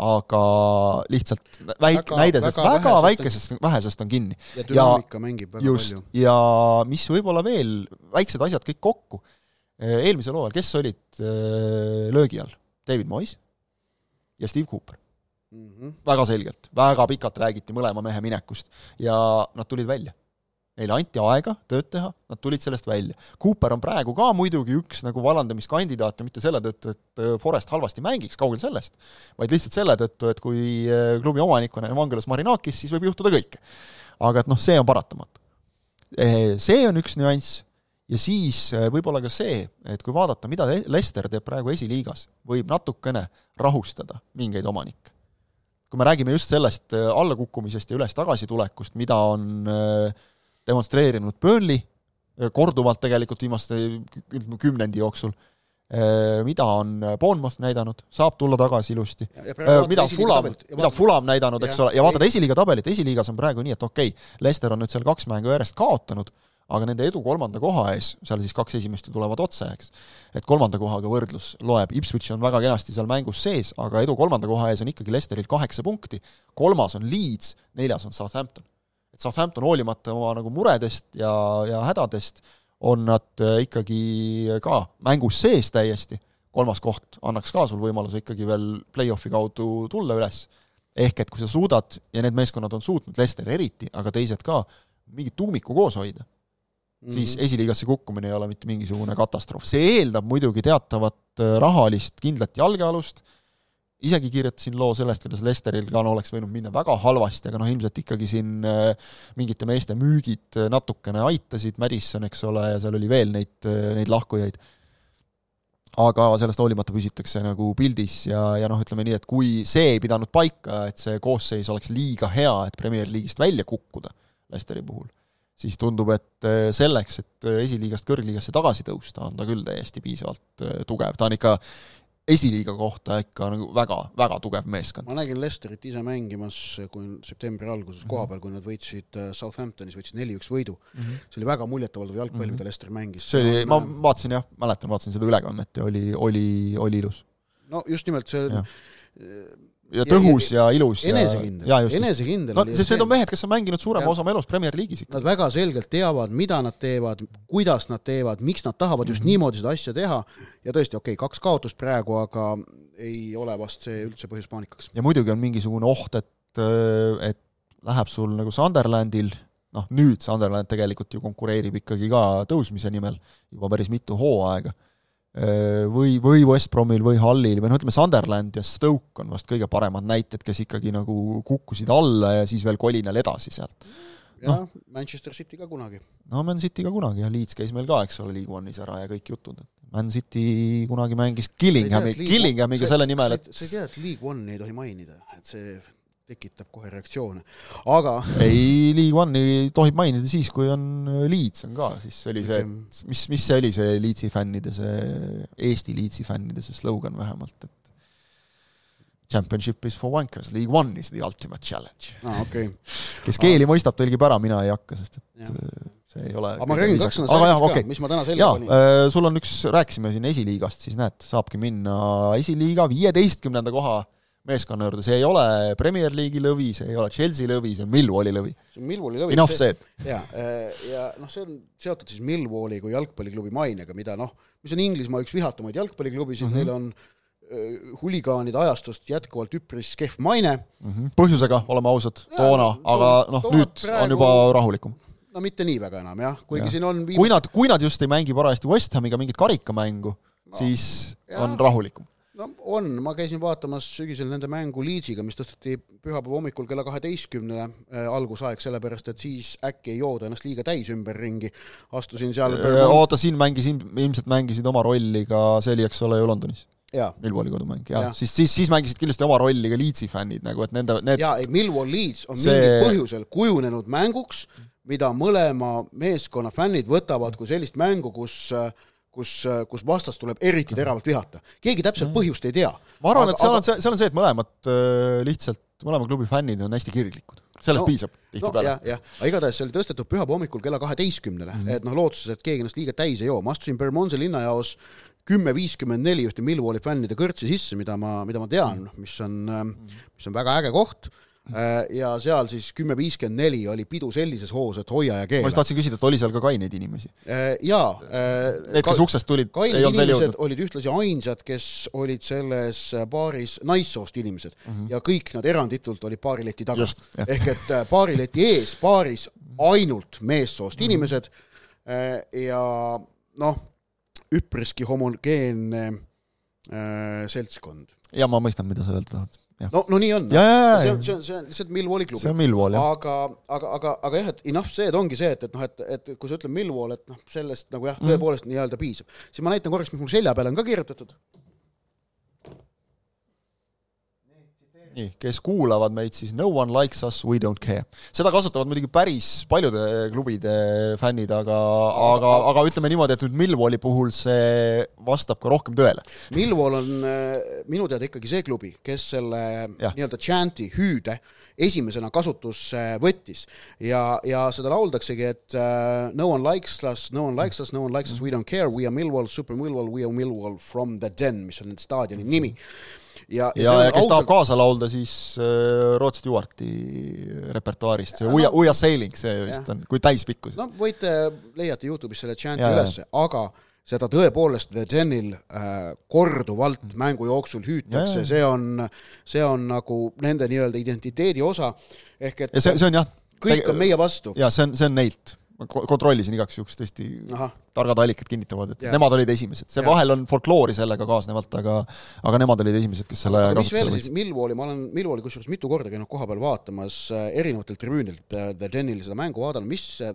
aga lihtsalt väik-, näide sellest väga, väga väikesest, vähesest on kinni. ja dünaamika ja, mängib väga just, palju. ja mis võib-olla veel, väiksed asjad kõik kokku, eelmisel hooajal, kes olid löögi all? David Moyes ja Steve Cooper mm. -hmm. väga selgelt, väga pikalt räägiti mõlema mehe minekust ja nad tulid välja neile anti aega tööd teha, nad tulid sellest välja. Cooper on praegu ka muidugi üks nagu vallandamiskandidaate, mitte selle tõttu, et äh, Forest halvasti mängiks, kaugel sellest, vaid lihtsalt selle tõttu, et kui äh, klubi omanik on Evangelos Marinakis, siis võib juhtuda kõike. aga et noh, see on paratamatu. See on üks nüanss ja siis äh, võib-olla ka see, et kui vaadata, mida Lester teeb praegu esiliigas, võib natukene rahustada mingeid omanikke. kui me räägime just sellest allakukkumisest ja üles tagasitulekust, mida on äh, demonstreerinud Burnley eh, korduvalt tegelikult viimaste kümnendi jooksul, eh, mida on Bournemouth näidanud, saab tulla tagasi ilusti, eh, mida Fulam, mida Fulam näidanud, eks ole, ja vaatad esiliiga tabelit, esiliigas on praegu nii, et okei okay,, Leicester on nüüd seal kaks mängu järjest kaotanud, aga nende edu kolmanda koha ees, seal siis kaks esimest ju tulevad otse, eks, et kolmanda kohaga võrdlus loeb, Ipswich on väga kenasti seal mängus sees, aga edu kolmanda koha ees on ikkagi Leicesteril kaheksa punkti, kolmas on Leeds, neljas on Southampton et Southampton hoolimata oma nagu muredest ja, ja hädadest, on nad äh, ikkagi ka mängus sees täiesti, kolmas koht annaks ka sul võimaluse ikkagi veel play-off'i kaudu tulla üles, ehk et kui sa suudad, ja need meeskonnad on suutnud, Leicester eriti, aga teised ka, mingit tuumikku koos hoida, mm -hmm. siis esiliigasse kukkumine ei ole mitte mingisugune katastroof. see eeldab muidugi teatavat äh, rahalist kindlat jalgealust, isegi kirjutasin loo sellest, kuidas Lesteril ka no oleks võinud minna väga halvasti, aga noh, ilmselt ikkagi siin äh, mingite meeste müügid äh, natukene aitasid, Madison, eks ole, ja seal oli veel neid, äh, neid lahkujaid. aga sellest hoolimata püsitakse nagu pildis ja, ja noh, ütleme nii, et kui see ei pidanud paika, et see koosseis oleks liiga hea, et Premier League'ist välja kukkuda Lesteri puhul, siis tundub, et selleks, et esiliigast kõrgliigasse tagasi tõusta, on ta küll täiesti piisavalt tugev, ta on ikka esiliiga kohta ikka nagu väga, väga tugev meeskond. ma nägin Lesterit ise mängimas, kui septembri alguses mm -hmm. kohapeal, kui nad võitsid äh, Southamptonis, võitsid neli-üks võidu mm. -hmm. see oli väga muljetavaldav jalgpall mm, -hmm. mida Lester mängis. see oli, ma vaatasin jah, mäletan, vaatasin seda ülekannet ja oli, oli, oli ilus. no just nimelt see ja ja tõhus ja, ja ilus enesekindel, enesekindel no, sest need on mehed, kes on mänginud suurema ja. osa oma elust Premier League'is ikka. Nad väga selgelt teavad, mida nad teevad, kuidas nad teevad, miks nad tahavad just mm -hmm. niimoodi seda asja teha ja tõesti, okei okay,, kaks kaotust praegu, aga ei ole vast see üldse põhjus paanikaks. ja muidugi on mingisugune oht, et, et läheb sul nagu Sunderlandil, noh nüüd Sunderland tegelikult ju konkureerib ikkagi ka tõusmise nimel juba päris mitu hooaega Äh, või, või West Bromil või Hullil või noh, ütleme Sunderland ja Stoke on vast kõige paremad näited, kes ikkagi nagu kukkusid alla ja siis veel kolinal edasi sealt. jah no., Manchester City ka kunagi. no Man City ka kunagi ja Leeds käis meil ka, eks ole, League One'is ära ja kõik jutud, Man City kunagi mängis Killinghami, Killinghamiga selle nimel, et sa ei tea, et League One'i ei tohi mainida, et see tekitab kohe reaktsioone, aga ei, League One'i tohib mainida siis, kui on Leeds on ka, siis oli see, mis, mis see oli, see Leedsi fännide, see Eesti Leedsi fännide see slogan vähemalt, et Championship is for wankers, League One is the ultimate challenge ah,. Okay. kes keeli ah. mõistab, tõlgib ära, mina ei hakka, sest et ja. see ei ole aga ma räägin kaks sõna sellest okay. ka, mis ma täna selga panin. Äh, sul on üks, rääkisime siin esiliigast, siis näed, saabki minna esiliiga viieteistkümnenda koha meeskonna juurde, see ei ole Premier League'i lõvi, see ei ole Chelsea lõvi, see on Millwalli lõvi. see on Millwalli lõvi. Enough said. ja, äh, ja noh, see on seotud siis Millwalli kui jalgpalliklubi mainega, mida noh, mis on Inglismaa üks vihatumaid jalgpalliklubisid mm, -hmm. neil on Äh, huligaanide ajastust jätkuvalt üpris kehv maine mm. -hmm. põhjusega, oleme ausad, toona, aga noh, nüüd praegu... on juba rahulikum. no mitte nii väga enam jah, kuigi ja. siin on viimast... kui nad, kui nad just ei mängi parajasti West Hamiga mingit karikamängu no,, siis ja. on rahulikum. No on, ma käisin vaatamas sügisel nende mängu Leedsiga, mis tõsteti pühapäeva hommikul kella kaheteistkümnele äh, algusaeg, sellepärast et siis äkki ei jooda ennast liiga täis ümberringi. astusin seal äh, oota, siin mängisin, ilmselt mängisid oma rolli ka, see oli, eks ole ju Londonis Millwalli kodumäng, jah ja., siis, siis, siis mängisid kindlasti oma rolli ka Leedsi fännid nagu, et nende, need jaa, ei Millwall Leeds on see... mingil põhjusel kujunenud mänguks, mida mõlema meeskonna fännid võtavad kui sellist mängu, kus kus, kus vastast tuleb eriti teravalt vihata. keegi täpselt põhjust ei tea. ma arvan, et seal on see, seal on see, et mõlemad äh, lihtsalt, mõlema klubi fännid on hästi kirglikud sellest no, piisab tihtipeale no,. jah, jah, aga igatahes see oli tõstetud pühapäeva hommikul kella kaheteistkümnele mm, -hmm. et noh, lootuses, et keegi ennast liiga täis ei joo, ma astusin Bermondsey linnajaos kümme viiskümmend neli ühte Millwalli fännide kõrtsi sisse, mida ma, mida ma tean, mis on, mis on väga äge koht ja seal siis kümme viiskümmend neli oli pidu sellises hoos, et hoia ja keela. ma just tahtsin küsida, et oli seal ka kaineid inimesi? Jaa. Need, kes uksest tulid, ei olnud veel jõudnud? olid ühtlasi ainsad, kes olid selles baaris naissoost inimesed mm -hmm. ja kõik nad eranditult olid baarileti taga. ehk et äh, baarileti ees baaris ainult meessoost mm -hmm. inimesed ja noh, üpriski homogeenne äh, seltskond. ja ma mõistan, mida sa öelda tahad. No, no nii on. see on, see on, see on lihtsalt Millwalli klubi. see on Millwall, jah. aga, aga, aga, aga jah, et enough said ongi see, et, et noh, et, et kui sa ütled Millwall, et noh, sellest nagu jah, mhm. tõepoolest mm. nii-öelda piisab. siis ma näitan korraks, mis mul selja peale on ka kirjutatud nii, kes kuulavad meid, siis no one likes us, we don't care. seda kasutavad muidugi päris paljude klubide fännid, aga, aga, aga ütleme niimoodi, et nüüd Millwalli puhul see vastab ka rohkem tõele. Millwall on äh, minu teada ikkagi see klubi, kes selle nii-öelda chanti, hüüde esimesena kasutusse võttis ja, ja seda lauldaksegi, et uh, no one likes us, no one likes us, no one likes us, we don't care, we are Millwall, super Millwall, we are Millwall from the den, mis on nende staadioni nimi ja, ja, ja, ja kes ausalt... tahab kaasa laulda, siis äh, Rod Stewarti repertuaarist, see We Are, We Are Sailing, see vist on, kui täispikkus. no võite, leiate Youtube'is selle chant'i ülesse, aga seda tõepoolest The Genil äh, korduvalt mm. mängu jooksul hüütakse, see on, see on nagu nende nii-öelda identiteedi osa, ehk et ja see, see on jah, kõik on meie vastu. jaa, see on, see on neilt ma kontrollisin igaks juhuks tõesti, targad allikad kinnitavad, et ja. nemad olid esimesed, see ja. vahel on folkloori sellega kaasnevalt, aga aga nemad olid esimesed, kes selle aga mis veel siis, Millwalli, ma olen Millwalli kusjuures mitu korda käinud kohapeal vaatamas äh, erinevatelt tribüünilt äh, The Denil seda mängu vaadanud, mis äh,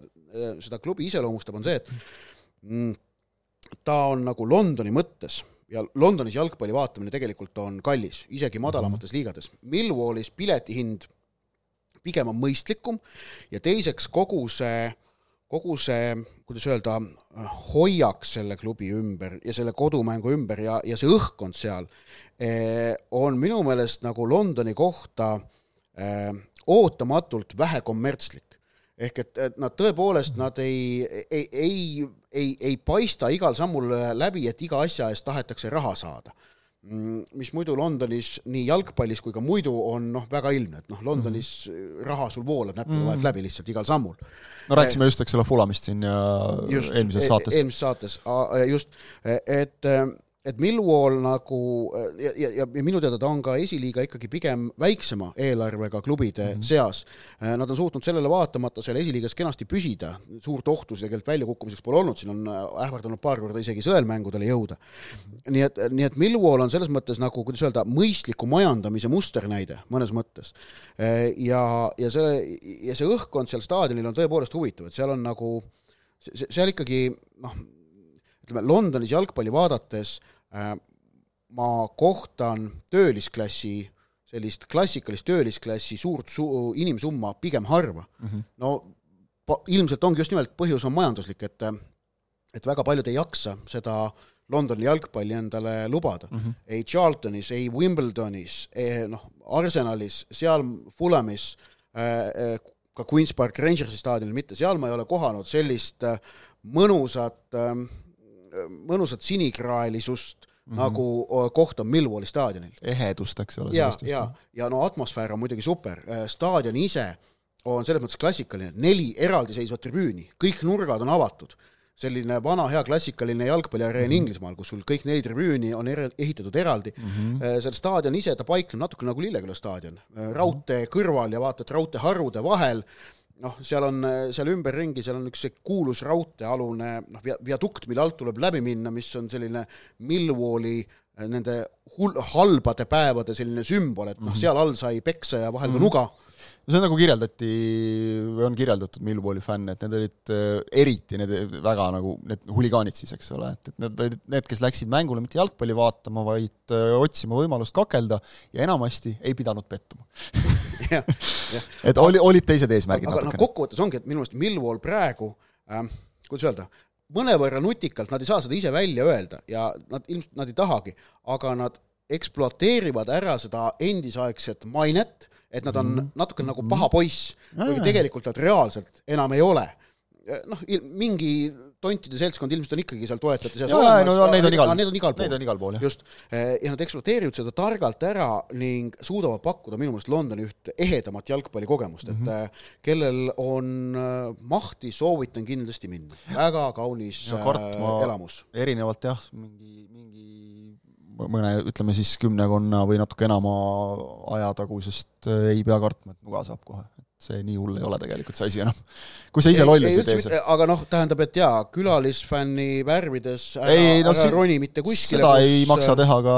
seda klubi iseloomustab, on see, et mm, ta on nagu Londoni mõttes ja Londonis jalgpalli vaatamine tegelikult on kallis, isegi madalamates mhm. liigades. Millwallis piletihind pigem on mõistlikum ja teiseks kogu see äh, kogu see, kuidas öelda, hoiak selle klubi ümber ja selle kodumängu ümber ja, ja see õhkkond seal eh, on minu meelest nagu Londoni kohta eh, ootamatult vähe kommertslik. ehk et, et nad tõepoolest, nad ei, ei, ei, ei, ei paista igal sammul läbi, et iga asja eest tahetakse raha saada mis muidu Londonis nii jalgpallis kui ka muidu on noh, väga ilmne, et noh, Londonis mm -hmm. raha sul voolab näppude vahelt mm -hmm. läbi lihtsalt igal sammul. no rääkisime just, eks ole, Fulamist siin ja just, eelmises e-, saates. eelmises saates, just, et et Millwall nagu ja, ja, ja minu teada ta on ka esiliiga ikkagi pigem väiksema eelarvega klubide mm -hmm. seas. Nad on suutnud sellele vaatamata seal esiliigas kenasti püsida, suurt ohtu tegelikult väljakukkumiseks pole olnud, siin on ähvardanud paar korda isegi sõelmängudele jõuda. -hmm. nii et, nii et Millwall on selles mõttes nagu, kuidas öelda, mõistliku majandamise musternäide mõnes mõttes. ja, ja see, ja see õhkkond seal staadionil on tõepoolest huvitav, et seal on nagu, seal ikkagi noh, ütleme, Londonis jalgpalli vaadates äh, ma kohtan töölisklassi, sellist klassikalist töölisklassi suurt su-, inimsumma pigem harva mm. -hmm. no ilmselt ongi just nimelt põhjus on majanduslik, et et väga paljud ei jaksa seda Londoni jalgpalli endale lubada mm. -hmm. ei Charltonis, ei Wimbledonis, noh, Arsenalis, seal Fulamis äh,, äh ka Queen's Park Rangersi staadionil mitte, seal ma ei ole kohanud sellist äh, mõnusat, ähm, mõnusat sinikraelisust mm, -hmm. nagu äh, koht on Millwalli staadionil. ehedust, eks ole. ja, ja, ja no atmosfäär on muidugi super, staadion ise on selles mõttes klassikaline, neli eraldiseisvat tribüüni, kõik nurgad on avatud selline vana hea klassikaline jalgpalliareen mm -hmm. Inglismaal, kus sul kõik neli tribüüni on er ehitatud eraldi mm. -hmm. seal staadion ise, ta paikneb natuke nagu Lilleküla staadion, äh, raudtee kõrval ja vaata, et raudteeharude vahel noh, seal on, äh, seal ümberringi, seal on üks see kuulus raudteealune noh, viadukt, mille alt tuleb läbi minna, mis on selline Millwalli nende hull, halbade päevade selline sümbol, et noh, mhm. seal all sai peksa ja vahel ka mm -hmm. nuga no see on nagu kirjeldati või on kirjeldatud Millwalli fänne, et need olid äh, eriti need väga nagu need huligaanid siis, eks ole, et, et need olid need, kes läksid mängule mitte jalgpalli vaatama, vaid äh, otsima võimalust kakelda ja enamasti ei pidanud pettuma. Et oli, olid teised eesmärgid aga noh, kokkuvõttes ongi, et minu meelest Millwall praegu ähm,, kuidas öelda, mõnevõrra nutikalt, nad ei saa seda ise välja öelda ja nad ilmselt, nad ei tahagi, aga nad ekspluateerivad ära seda endisaegset mainet et nad on mm. natuke nagu mhm. paha poiss, kuigi tegelikult nad reaalselt enam ei ole. noh, mingi tontide seltskond ilmselt on ikkagi seal toetajate seas olemas. no neid on igal, need on igal pool. Neid igal pool, just, ja nad ekspluateerivad seda targalt ära ning suudavad pakkuda minu meelest Londoni üht ehedamat jalgpallikogemust mm, -hmm. et mhm. äh, kellel on äh, mahti, soovitan kindlasti minna. väga kaunis ja, Kartma, elamus. erinevalt jah, mingi, mingi mõne, ütleme siis kümnekonna või natuke enama aja tagusest äh, ei pea kartma, et nuga saab kohe. et see nii hull ei ole tegelikult see asi enam. kui sa ise lollusi ei tee seal. aga noh, tähendab, et jaa, külalisfänni värvides ära, ei, no, ära roni mitte kuskile, seda kus, ei maksa äh, teha ka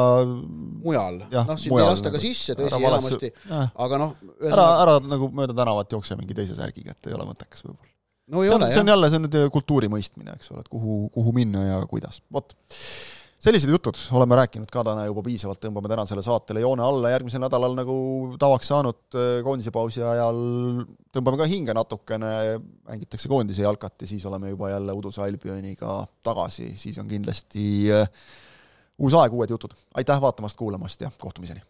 mujal, noh, sind ei lasta ka sisse, tõsi, enamasti, aga noh ära, ära nagu mööda tänavat jookse mingi teise särgiga, et ei ole mõttekas võib-olla. No see on, see on jälle, see on nüüd kultuuri mõistmine, eks ole, et kuhu, kuhu minna ja kuidas, vot sellised jutud, oleme rääkinud ka täna juba piisavalt, tõmbame tänasele saatele joone alla, järgmisel nädalal nagu tavaks saanud äh, koondise pausi ajal tõmbame ka hinge natukene, mängitakse koondise jalkat ja siis oleme juba jälle Uduse Albioniga tagasi, siis on kindlasti äh, uus aeg, uued jutud. aitäh vaatamast, kuulamast ja kohtumiseni!